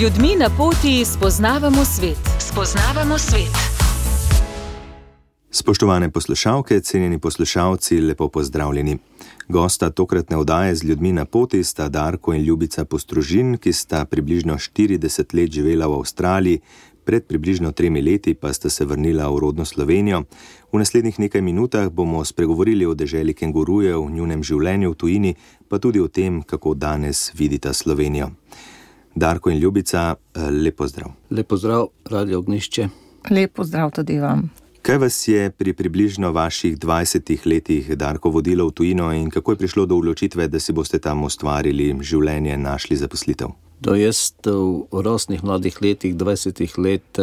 ljudmi na poti spoznavamo svet. Spoznavamo svet. Spoštovane poslušalke, cenjeni poslušalci, lepo pozdravljeni. Gosta tokratne oddaje z ljudmi na poti sta Darko in Ljubica Postrožin, ki sta približno 40 let živela v Avstraliji, pred približno tremi leti pa sta se vrnila v rodno Slovenijo. V naslednjih nekaj minutah bomo spregovorili o deželi kengurujev, njunem življenju v tujini, pa tudi o tem, kako danes vidita Slovenijo. Darko in Ljubica, lepo zdrav. Lepo zdrav, radio ognišče. Lepo zdrav tudi vam. Kaj vas je pri približno vaših 20 letih Darko vodilo v tujino in kako je prišlo do odločitve, da si boste tam ustvarili življenje, našli zaposlitev? To jaz v rosnih mladih letih, 20 let,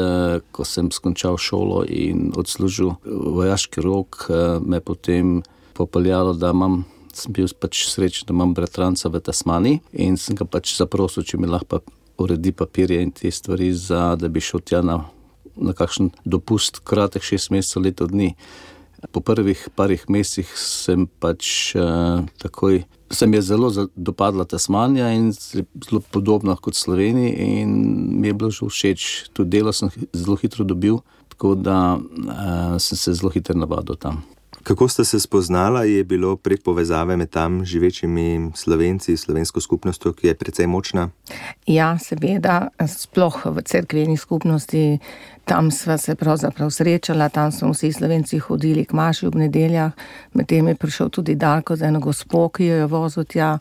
ko sem skončal šolo in odslužil vojaški rok, me potem popeljalo, da imam, sem bil pač srečen, da imam bratranca v Tasmani in sem ga pač zaprosil, če mi lahko uredi papirje in te stvari, za, da bi šel tja na na kakšen dopust, kratek šest mesecev, leto dni. Po prvih parih mesecih sem pač uh, takoj, se mi je zelo dopadla Tasmanija in zelo podobna kot Slovenija, in mi je bilo že všeč, tudi delo sem zelo hitro dobil, tako da uh, sem se zelo hitro navadil tam. Kako ste se spoznala, je bilo prek povezave med tam živečimi slovenci, slovensko skupnostjo, ki je precej močna? Ja, seveda, sploh v cerkveni skupnosti, tam sva se pravzaprav srečala, tam smo vsi slovenci hodili k maši ob nedeljah, medtem je prišel tudi Darko z eno gospo, ki jo je vozil tja.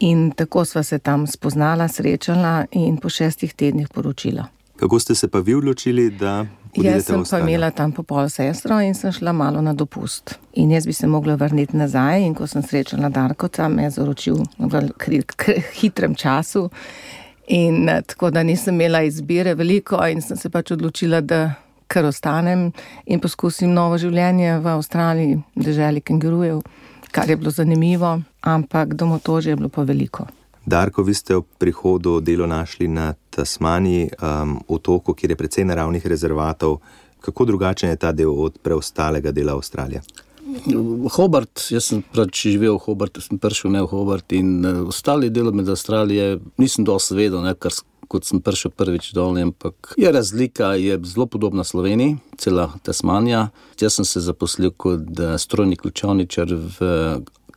In tako sva se tam spoznala, srečala in po šestih tednih poročila. Kako ste se pa vi odločili, da Jaz sem pa imela tam popol sestro in sem šla malo na dopust. In jaz bi se mogla vrniti nazaj, in ko sem srečala Darkota, me je zaročil v hitrem času. In tako da nisem imela izbire veliko, in sem se pač odločila, da kar ostanem in poskusim novo življenje v Avstraliji, državi kengurujev, kar je bilo zanimivo, ampak domotožje je bilo pa veliko. Darko, vi ste ob prihodu delo našli na Tasmaniji, um, otoku, kjer je precej naravnih rezervatov. Kako drugačen je ta del od preostalega dela Avstralije? Hobart, jaz sem pač živel v Hobartu, sem prišel ne v Hobart in uh, ostali delo med Avstralije nisem dosti vedel, ne, kar kot sem prišel prvič dol, ampak je razlika, je zelo podobna Sloveniji, cela Tasmanija. Jaz sem se zaposlil kot uh, strojni ključavničar v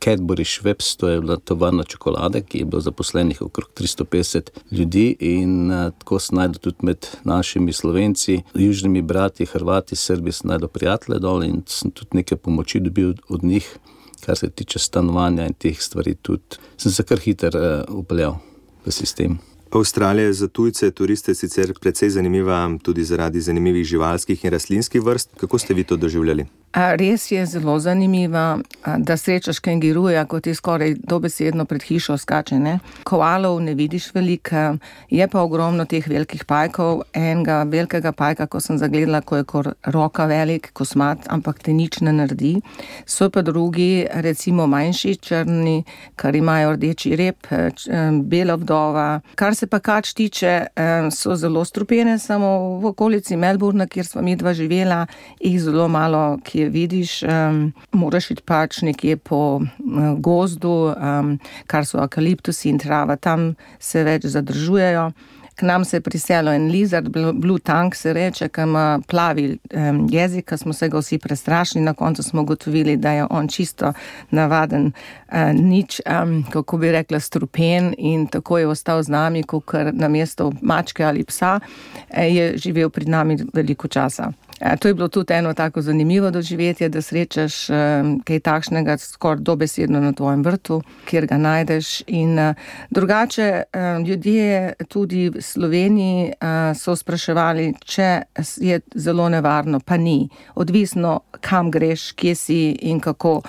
Cadbury Schweppes, to je bila tovarna čokolade, ki je bilo zaposlenih okrog 350 ljudi in uh, tako se najde tudi med našimi slovenci, južnimi brati, Hrvati, Srbi, se najde prijatelje dol in sem tudi nekaj pomoči dobil od njih, kar se tiče stanovanja in teh stvari, tudi sem se kar hiter uh, upeljal v sistem. Avstralija je za tujce, turiste sicer precej zanimiva, tudi zaradi zanimivih živalskih in rastlinskih vrst. Kako ste vi to doživljali? Res je zelo zanimivo, da srečaš kenguruja, kot je skoraj dobesedno pred hišo skače. Ne? Koalov ne vidiš veliko, je pa ogromno teh velikih pajkov. Enega velikega pajka, ko sem zagledala, ko je kot roka velik, kosmat, ampak te nič ne naredi. So pa drugi, recimo manjši, črni, kar imajo rdeči rep, bela vdova. Kar se pa kač tiče, so zelo strupene, samo v okolici Melbourna, kjer smo mi dva živela, jih zelo malo, ki vidiš, um, moraš iti pač nekje po uh, gozdu, um, kar so eukaliptusi in trava, tam se več zadržujejo. K nam se je priselil en lizard, blue tank se reče, ki ima plavi um, jezik, smo se ga vsi prestrašili, na koncu smo ugotovili, da je on čisto navaden, uh, nič, um, kako bi rekla, strupen in tako je ostal z nami, kot na mesto mačke ali psa, je živel pred nami veliko časa. To je bilo tudi eno tako zanimivo doživetje, da srečaš kaj takšnega skoraj dobesedno na tvojem vrtu, kjer ga najdeš. In drugače, ljudje tudi v Sloveniji so spraševali, če je zelo nevarno, pa ni. Odvisno, kam greš, kje si in kako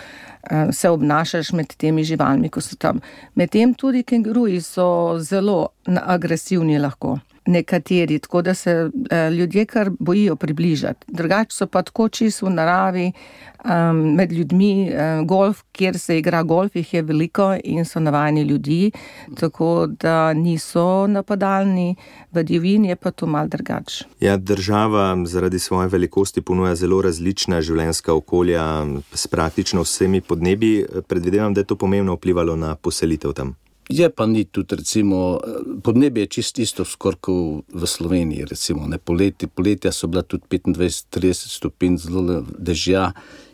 se obnašaš med temi živalmi, ko so tam. Medtem tudi kenguruji so zelo agresivni lahko nekateri, tako da se eh, ljudje kar bojijo približati. Drugače so pa tako čisto v naravi, um, med ljudmi, um, golf, kjer se igra golf, jih je veliko in so navajeni ljudi, tako da niso napadalni, v divjini je pa to mal drugače. Ja, država zaradi svoje velikosti ponuja zelo različna življenjska okolja s praktično vsemi podnebi. Predvidevam, da je to pomembno vplivalo na poselitev tam. Je pa ni tudi, recimo, podnebje je čisto isto skoraj kot v Sloveniji. Recimo, poleti, poletja so bila tudi 25-30 stopinj, zelo dežja.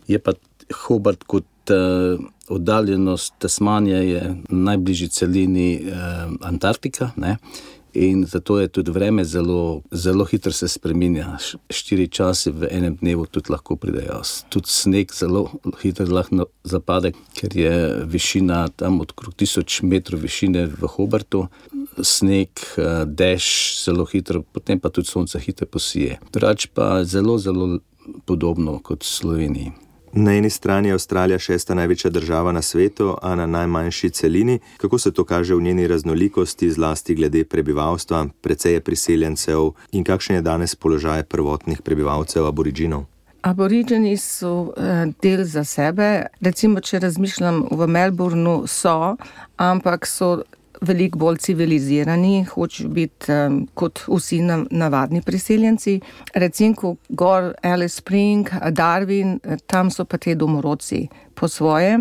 Je pa Hobart kot uh, oddaljenost Tasmanija, je najbližji celini uh, Antarktika. Ne? In zato je tudi vreme zelo, zelo hitro se spremenja. Štiri čase v enem dnevu tudi lahko pridejo. Tudi sneg zelo hitro lahko zapade, ker je višina tam okrog 1000 metrov višine v Hobartu. Sneg, eh, dež zelo hitro, potem pa tudi sonce hitro posije. Drugač pa zelo, zelo podobno kot v Sloveniji. Na eni strani je Avstralija šesta največja država na svetu, a na najmanjši celini. Kako se to kaže v njeni raznolikosti, zlasti glede prebivalstva, precej priseljencev in kakšen je danes položaj prvotnih prebivalcev aboriginov? Aborigeni so eh, del za sebe. Recimo, če razmišljam v Melbournu, so, ampak so veliko bolj civilizirani, hočejo biti um, kot vsi navadni priseljenci. Recimo, Gor, Alice Spring, Darwin, tam so pa ti domorodci po svoje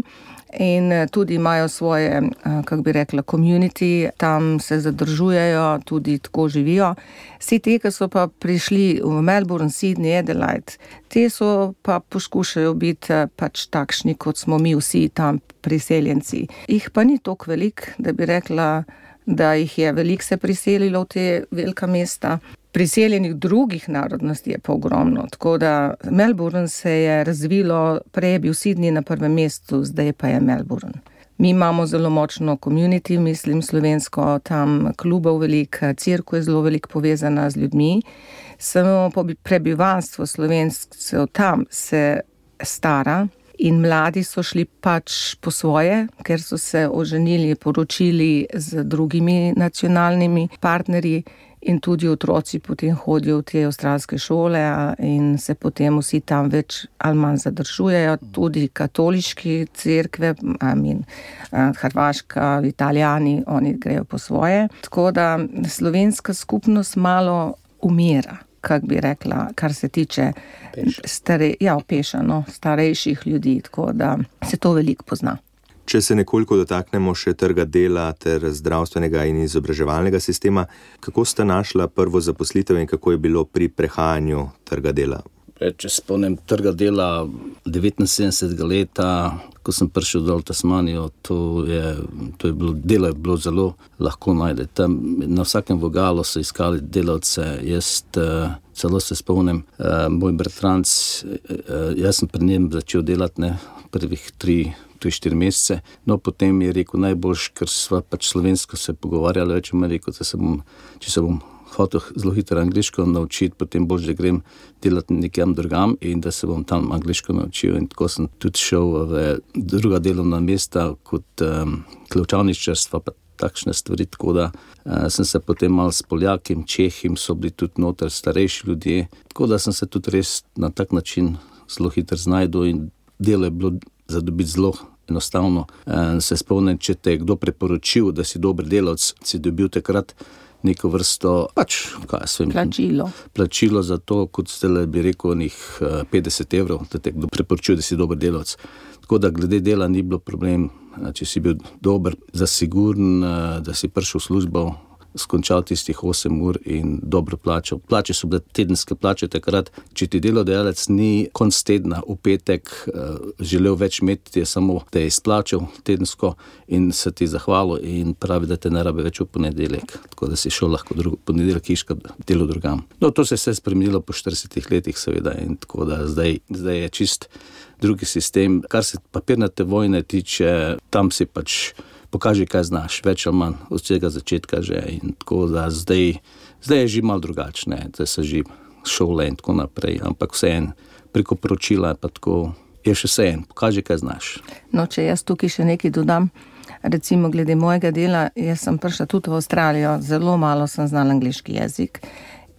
in eh, tudi imajo svoje, eh, kako bi rekla, komunity, tam se zadržujejo, tudi tako živijo. Vsi ti, ki so pa prišli v Melbourne, Sydney, Adelaide, te so pa poskušajo biti eh, pač takšni, kot smo mi vsi tam priseljenci. Jih pa ni toliko velik, da bi rekla, da jih je veliko se priselilo v te velika mesta. Priseljenih drugih narodnosti je pa ogromno. Tako da Melbourne se je razvilo, prej je bil Sydney na prvem mestu, zdaj pa je Melbourne. Mi imamo zelo močno komunity, mislim, slovensko, tam klubov veliko, crkva je zelo veliko povezana z ljudmi. Samo prebivalstvo slovencev tam se stara in mladi so šli pač po svoje, ker so se oženili, poročili z drugimi nacionalnimi partnerji in tudi otroci potem hodijo v te avstralske šole in se potem vsi tam več ali manj zadržujejo, tudi katoliški crkve, amin, Hrvaška, Italijani, oni grejo po svoje. Tako da slovenska skupnost malo umira. Kak bi rekla, kar se tiče stare, ja, pešano, starejših ljudi, tako da se to veliko pozna. Če se nekoliko dotaknemo še trga dela ter zdravstvenega in izobraževalnega sistema, kako ste našla prvo zaposlitev in kako je bilo pri prehajanju trga dela? Če spomnim trga dela 79. leta, ko sem prišel dol v Tasmanijo, to je, to je bilo, delo je bilo zelo lahko najti. Na vsakem vogalu so iskali delavce. Jaz uh, celo se spomnim, uh, moj bratranc, uh, jaz sem pri njem začel delati ne, prvih tri tri, štiri mesece. No, potem je rekel, najboljš, ker smo pač slovensko se pogovarjali, več ima rekel, da se bom, če se bom hotel zelo hitro angliško naučiti, potem bolj, da grem delati nekam drugam in da se bom tam angliško naučil. In tako sem tudi šel v druga delovna mesta kot um, ključavničarstvo. Takšne stvari, tako da uh, sem se potem malo s Poljakom, Čehim, so bili tudi noter starejši ljudje. Tako da sem se tudi res na tak način zelo hitro znašel in delo je bilo za dobiti zelo enostavno. Eh, se spomnim, če te je kdo priporočil, da si dober delavec, si dobil takrat neko vrsto, pač, kaj se jim plačilo. Plačilo za to, kot ste le bi rekel, njih 50 evrov, da te kdo priporočil, da si dober delavec. Tako da glede dela ni bilo problem, eh, če si bil dober, zasiguren, eh, da si prišel v službo skončal tistih 8 ur in dobro plačal. Plače so bile tedenske plače takrat. Če ti delodajalec ni konc tedna v petek uh, želel več imeti, je samo te izplačal tedensko in se ti zahvalil in pravi, da te ne rabe več v ponedeljek. Tako da si šel lahko drug, ponedeljek iška delo drugam. No, to se je vse spremenilo po 40 letih, seveda, in tako da zdaj, zdaj je čist drugi sistem. Kar se papirnate vojne tiče, tam si pač pokaži, kaj znaš, več ali manj od vsega začetka. Že. Zdaj, zdaj je že malo drugačne, zdaj se že šole in tako naprej, ampak vseeno preko poročila je, tako, je še vseeno, pokaži, kaj znaš. No, če jaz tukaj še nekaj dodam. Recimo, glede mojega dela, jaz sem prišla tudi v Avstralijo, zelo malo sem znala angliški jezik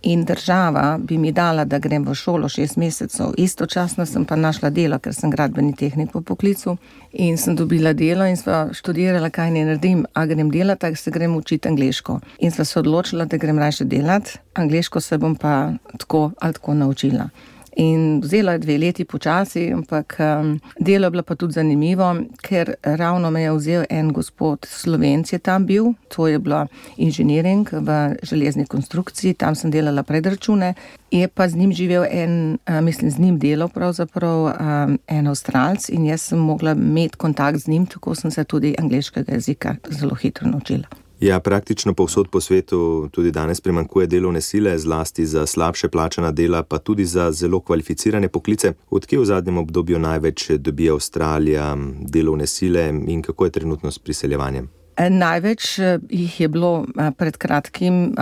in država bi mi dala, da grem v šolo šest mesecev. Istočasno sem pa našla delo, ker sem gradbeni tehnik po poklicu in sem dobila delo in sva študirala, kaj ne naredim, a grem delati, tako se grem učiti angliško. In sva se odločila, da grem raje delati, angliško se bom pa tako ali tako naučila. In vzelo je dve leti počasi, ampak um, delo je bilo pa tudi zanimivo, ker ravno me je vzel en gospod Slovenc, je tam bil, to je bilo inženiring v železni konstrukciji, tam sem delala predračune. Je pa z njim živel en, mislim, z njim delal pravzaprav en Avstralc in jaz sem mogla imeti kontakt z njim, tako sem se tudi angliškega jezika zelo hitro naučila. Ja, praktično povsod po svetu tudi danes primankuje delovne sile, zlasti za slabše plačana dela, pa tudi za zelo kvalificirane poklice. Odkje v zadnjem obdobju največ dobi Avstralija delovne sile in kako je trenutno s priseljevanjem? E, največ e, jih je bilo e, pred kratkim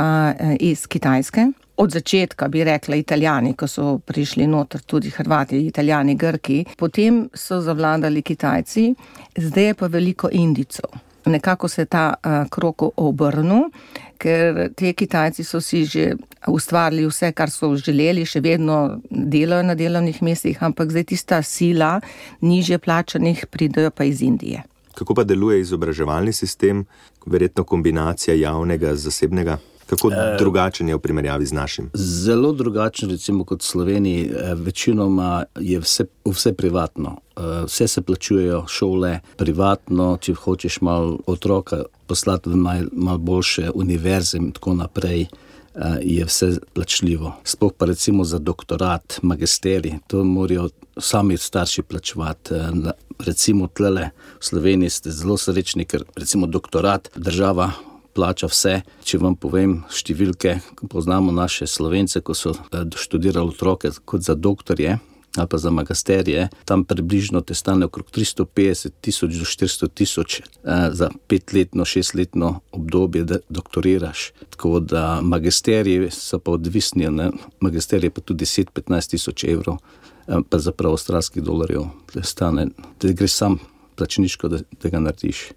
iz Kitajske. Od začetka bi rekla Italijani, ko so prišli noter, tudi Hrvati, Italijani, Grki, potem so zavladali Kitajci, zdaj je pa veliko Indicov nekako se je ta uh, krok obrnil, ker ti Kitajci so si že ustvarili vse, kar so želeli, še vedno delajo na delovnih mestih, ampak zdaj tista sila nižje plačanih pridejo pa iz Indije. Kako pa deluje izobraževalni sistem, verjetno kombinacija javnega in zasebnega? Kako e, drugačen je v primerjavi z našim? Zelo drugačen, recimo kot v Sloveniji. Eh, večinoma je vse, vse privatno. Eh, vse se plačujejo, šole, privatno. Če hočeš malo otroka poslati v malo mal boljše univerze in tako naprej. Je vse plačljivo. Sploh pa recimo za doktorat, magisterij, to morajo sami starši plačevati. Recimo tle v Sloveniji ste zelo srečni, ker recimo doktorat država plača vse. Če vam povem številke, poznamo naše slovence, ko so eh, študirali otroke kot za doktorje. Ali pa za magisterije, tam približno te stane okrog 350 tisoč do 400 tisoč eh, za petletno, šestletno obdobje, da doktoriraš. Tako da magisteriji so pa odvisni, magisterije pa tudi 10-15 tisoč evrov, eh, pa za prav avstralskih dolarjev, da stane, da greš sam plačniško, da, da ga narediš.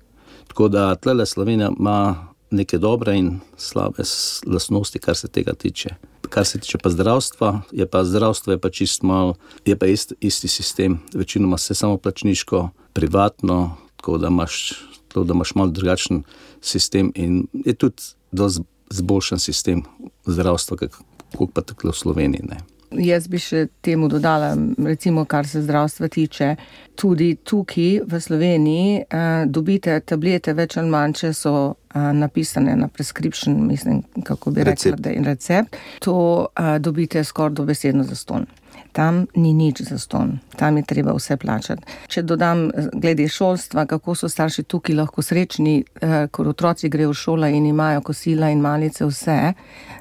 Tako da tle Slovenija ima neke dobre in slabe lastnosti, kar se tega tiče. Kar se tiče pa zdravstva, je pa zdravstvo je pa čist mal, je pa ist, isti sistem, večinoma se samo plačniško, privatno, tako da imaš, tako da imaš mal drugačen sistem in je tudi dosti zboljšan sistem zdravstva, kot pa tako v Sloveniji. Ne. Jaz bi še temu dodala, recimo, kar se zdravstva tiče. Tudi tukaj v Sloveniji eh, dobite tablete, več ali manj, če so eh, napisane na prescription, mislim, kako bi rekla, da je recept. To eh, dobite skoraj dobesedno za ston tam ni nič za ston, tam je treba vse plačati. Če dodam, glede šolstva, kako so starši tukaj lahko srečni, eh, ko otroci grejo v šolo in imajo kosila in malice, vse.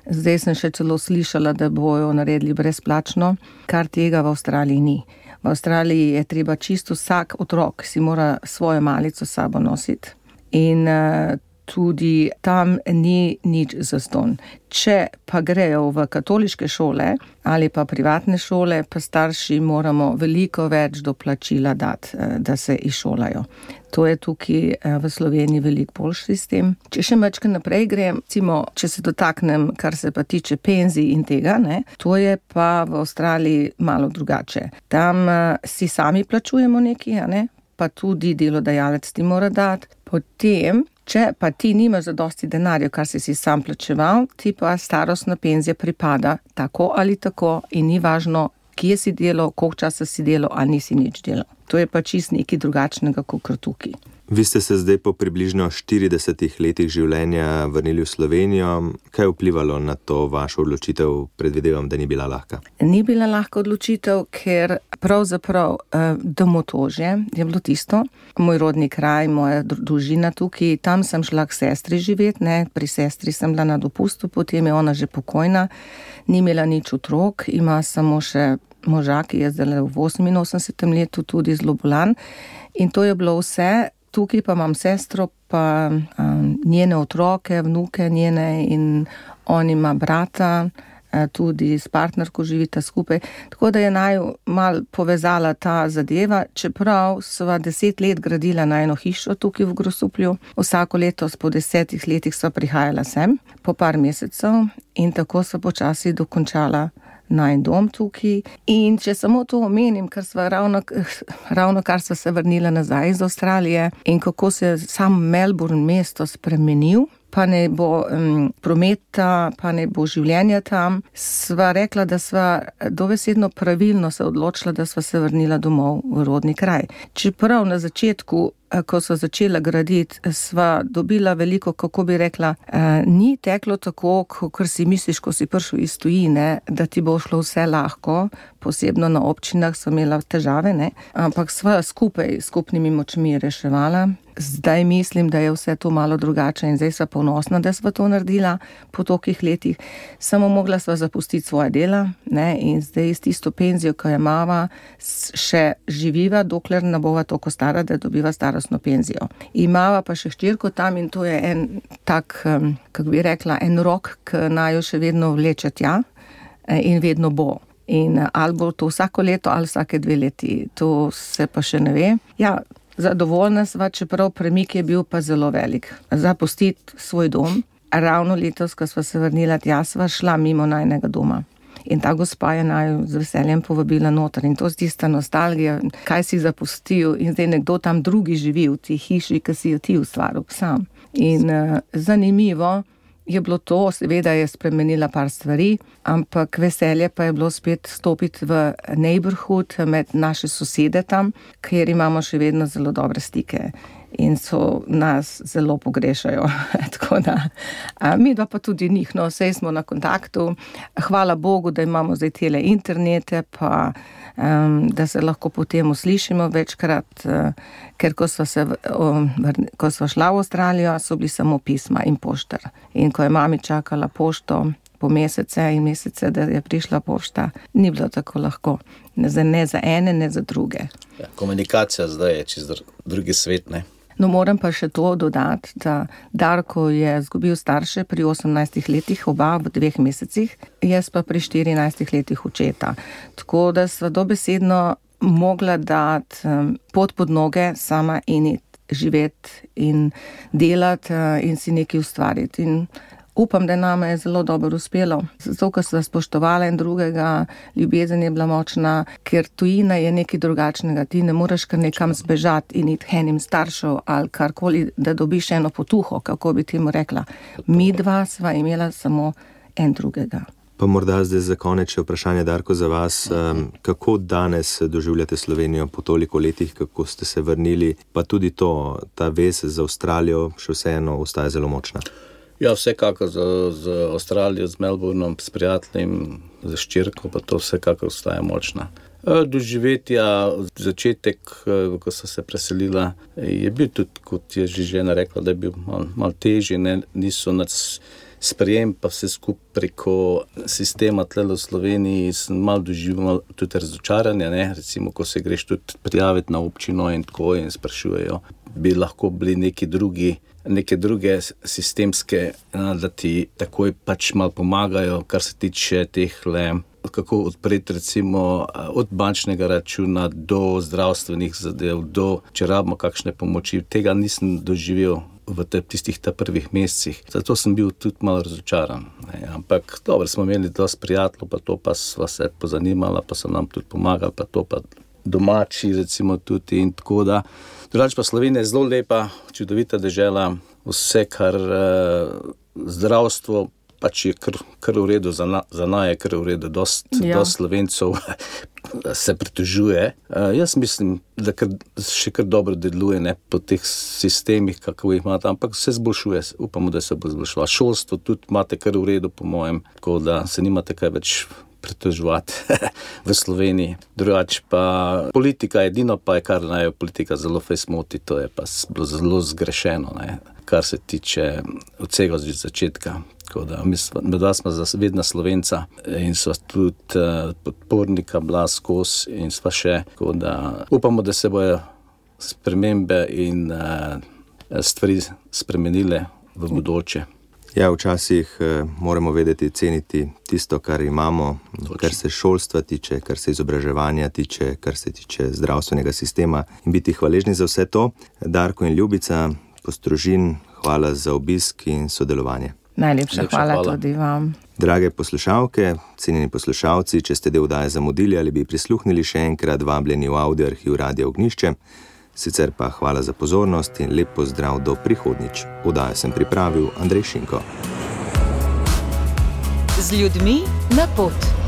Zdaj sem še celo slišala, da bojo naredili brezplačno, kar tega v Avstraliji ni. V Avstraliji je treba čisto vsak otrok si mora svojo malico sabo nositi. In uh, tudi tam ni nič zaston. Če pa grejo v katoliške šole ali pa privatne šole, pa starši moramo veliko več doplačila dati, eh, da se izšolajo. To je tukaj eh, v Sloveniji veliko boljši sistem. Če še mečkaj naprej grem, recimo, če se dotaknem, kar se pa tiče penzij in tega, ne, to je pa v Avstraliji malo drugače. Tam uh, si sami plačujemo nekaj, ne, pa tudi delodajalec ti mora dati. Potem Če pa ti nimaš zadosti denarja, kar si si sam plačeval, ti pa starostna penzija pripada tako ali tako in ni važno, kje si delal, koliko časa si delal ali nisi nič delal. To je pa čist nekaj drugačnega kot tukaj. Vi ste se zdaj po približno 40 letih življenja vrnili v Slovenijo. Kaj je vplivalo na to vašo odločitev? Predvidevam, da ni bila lahka. Ni bila lahka odločitev, ker pravzaprav eh, domotožje je bilo tisto, moj rodni kraj, moja družina tukaj. Tam sem šla k sestri živeti, ne? pri sestri sem bila na dopustu, potem je ona že pokojna, ni imela nič otrok, ima samo še moža, ki je zdaj v 88 letu tudi zelo bolan. In to je bilo vse tukaj pa imam sestro, pa um, njene otroke, vnuke njene in on ima brata, tudi s partnerko živita skupaj. Tako da je naj mal povezala ta zadeva, čeprav sva deset let gradila na eno hišo tukaj v Grosuplju. Vsako leto po desetih letih sva prihajala sem, po par mesecev in tako sva počasi dokončala naj dom tukaj. In če samo to omenim, ker smo ravno, ravno kar so se vrnili nazaj iz Avstralije in kako se je sam Melbourne mesto spremenil. pa ne bo um, prometa, pa ne bo življenja tam. Sva rekla, da sva dovesedno pravilno se odločila, da sva se vrnila domov v rodni kraj. Čeprav na začetku ko so začela graditi, sva dobila veliko, kako bi rekla, eh, ni teklo tako, kot si misliš, ko si prišel iz tujine, da ti bo šlo vse lahko, posebno na občinah so imela težave, ne? ampak sva skupaj, skupnimi močmi reševala. Zdaj mislim, da je vse to malo drugače in zdaj sem ponosna, da smo to naredila po tolikih letih. Samo mogla sva zapustiti svoje dela ne? in zdaj s tisto penzijo, ki jo imamo, še živiva, dokler ne bova tako stara, da dobiva starostno penzijo. Imava pa še ščirko tam in to je en tak, kako bi rekla, en rok, ki naj jo še vedno vleče tja e, in vedno bo. In ali bo to vsako leto ali vsake dve leti, to se pa še ne ve. Ja, Zadovoljna sva, čeprav premik je bil pa zelo velik. Zapustiti svoj dom, ravno letos, ko sva se vrnila tja, sva šla mimo najnega doma. In ta gospa je naj z veseljem povabila noter in to je tista nostalgija, kaj si zapustil in zdaj nekdo tam drugi živi v tej hiši, ki si jo ti ustvaril sam. In uh, zanimivo, je bilo to, seveda je spremenila par stvari, ampak veselje pa je bilo spet stopiti v neighborhood med naše sosede tam, kjer imamo še vedno zelo dobre stike in so nas zelo pogrešajo. da, mi pa tudi njih, no, vse smo na kontaktu. Hvala Bogu, da imamo zdaj tele internete, pa um, da se lahko potem uslišimo večkrat, uh, ker ko smo, se, um, ko smo šla v Avstralijo, so bili samo pisma in poštar. In ko je mami čakala pošto po mesece in mesece, da je prišla pošta, ni bilo tako lahko. Ne za, ne za ene, ne za druge. Ja, komunikacija zdaj je čez drugi svet. Ne? No, moram pa še to dodati, da Darko je izgubil starše pri 18 letih, oba v dveh mesecih, jaz pa pri 14 letih očeta. Tako da sva dobesedno mogla dati pot pod noge sama in živeti in delati in si nekaj ustvariti. In Upam, da nam je zelo dobro uspelo, zato ker so spoštovali en drugega, ljubezen je bila močna, ker tujina je nekaj drugačnega. Ti ne moreš kar nekam zbežati in iti enim staršev ali karkoli, da dobiš eno potuho, kako bi ti mu rekla. Mi dva sva imela samo en drugega. Pa morda zdaj za konec še vprašanje, Darko, za vas. Kako danes doživljate Slovenijo po toliko letih, kako ste se vrnili, pa tudi to, ta vez z Avstralijo še vseeno ostaja zelo močna? Ja, vsekakor z, z Avstralijo, z Melbournom, s prijateljem, z ščirko, pa to vsekakor ostaja močna. E, doživetja, začetek, e, ko so se preselila, je bil tudi, kot je že žena rekla, da je bil malo mal težji, ne? niso nas sprejem, pa vse skupaj preko sistema tle v Sloveniji, sem malo doživel tudi razočaranje. Ne? Recimo, ko se greš tudi prijaviti na občino in tako in sprašujejo, bi lahko bili neki drugi neke druge sistemske, da ti takoj pač malo pomagajo, kar se tiče teh le. Kako odpreti, recimo, od bančnega računa do zdravstvenih zadev, do če rabimo kakšne pomoči. Tega nisem doživel v te, tistih prvih mesecih. Zato sem bil tudi malo razočaran. Ne. Ampak dobro, smo imeli dosti prijateljev, pa to pa sva se pozanimala, pa so nam tudi pomagali, pa to pa domači, recimo, tudi in tako da. Drugač pa Slovenija je zelo lepa, čudovita država, vse, kar uh, zdravstvo pač je kar, kar v redu, za, na, za naj je kar v redu, dosti ja. dost slovencev se pritožuje. Uh, jaz mislim, da kar, še kar dobro deluje ne, po teh sistemih, kako jih imate, ampak se zboljšuje, upamo, da se bo zboljšalo. Šolstvo tudi imate kar v redu, po mojem, tako da se nimate kaj več pritoževati v Sloveniji. Drugač pa politika, edino pa je, kar naj politika zelo fejsmoti, to je pa bilo zelo zgrešeno, ne, kar se tiče vsega od začetka. Mi dva smo vedno slovenca in so tudi uh, podpornika bila skozi in sva še. Da upamo, da se bojo spremembe in uh, stvari spremenile v budoče. Ja, včasih eh, moramo vedeti ceniti tisto, kar imamo, Točno. kar se šolstva tiče, kar se izobraževanja tiče, kar se tiče zdravstvenega sistema in biti hvaležni za vse to. Darko in Ljubica, postrožin, hvala za obisk in sodelovanje. Najlepša Lepša hvala, hvala tudi vam. Drage poslušalke, cenjeni poslušalci, če ste del daje zamudili ali bi prisluhnili še enkrat, vabljeni v audio arhiv Radio Ognišče. Sicer pa hvala za pozornost in lep pozdrav do prihodnič. Vdajo sem pripravil Andrej Šinko. Z ljudmi na pot.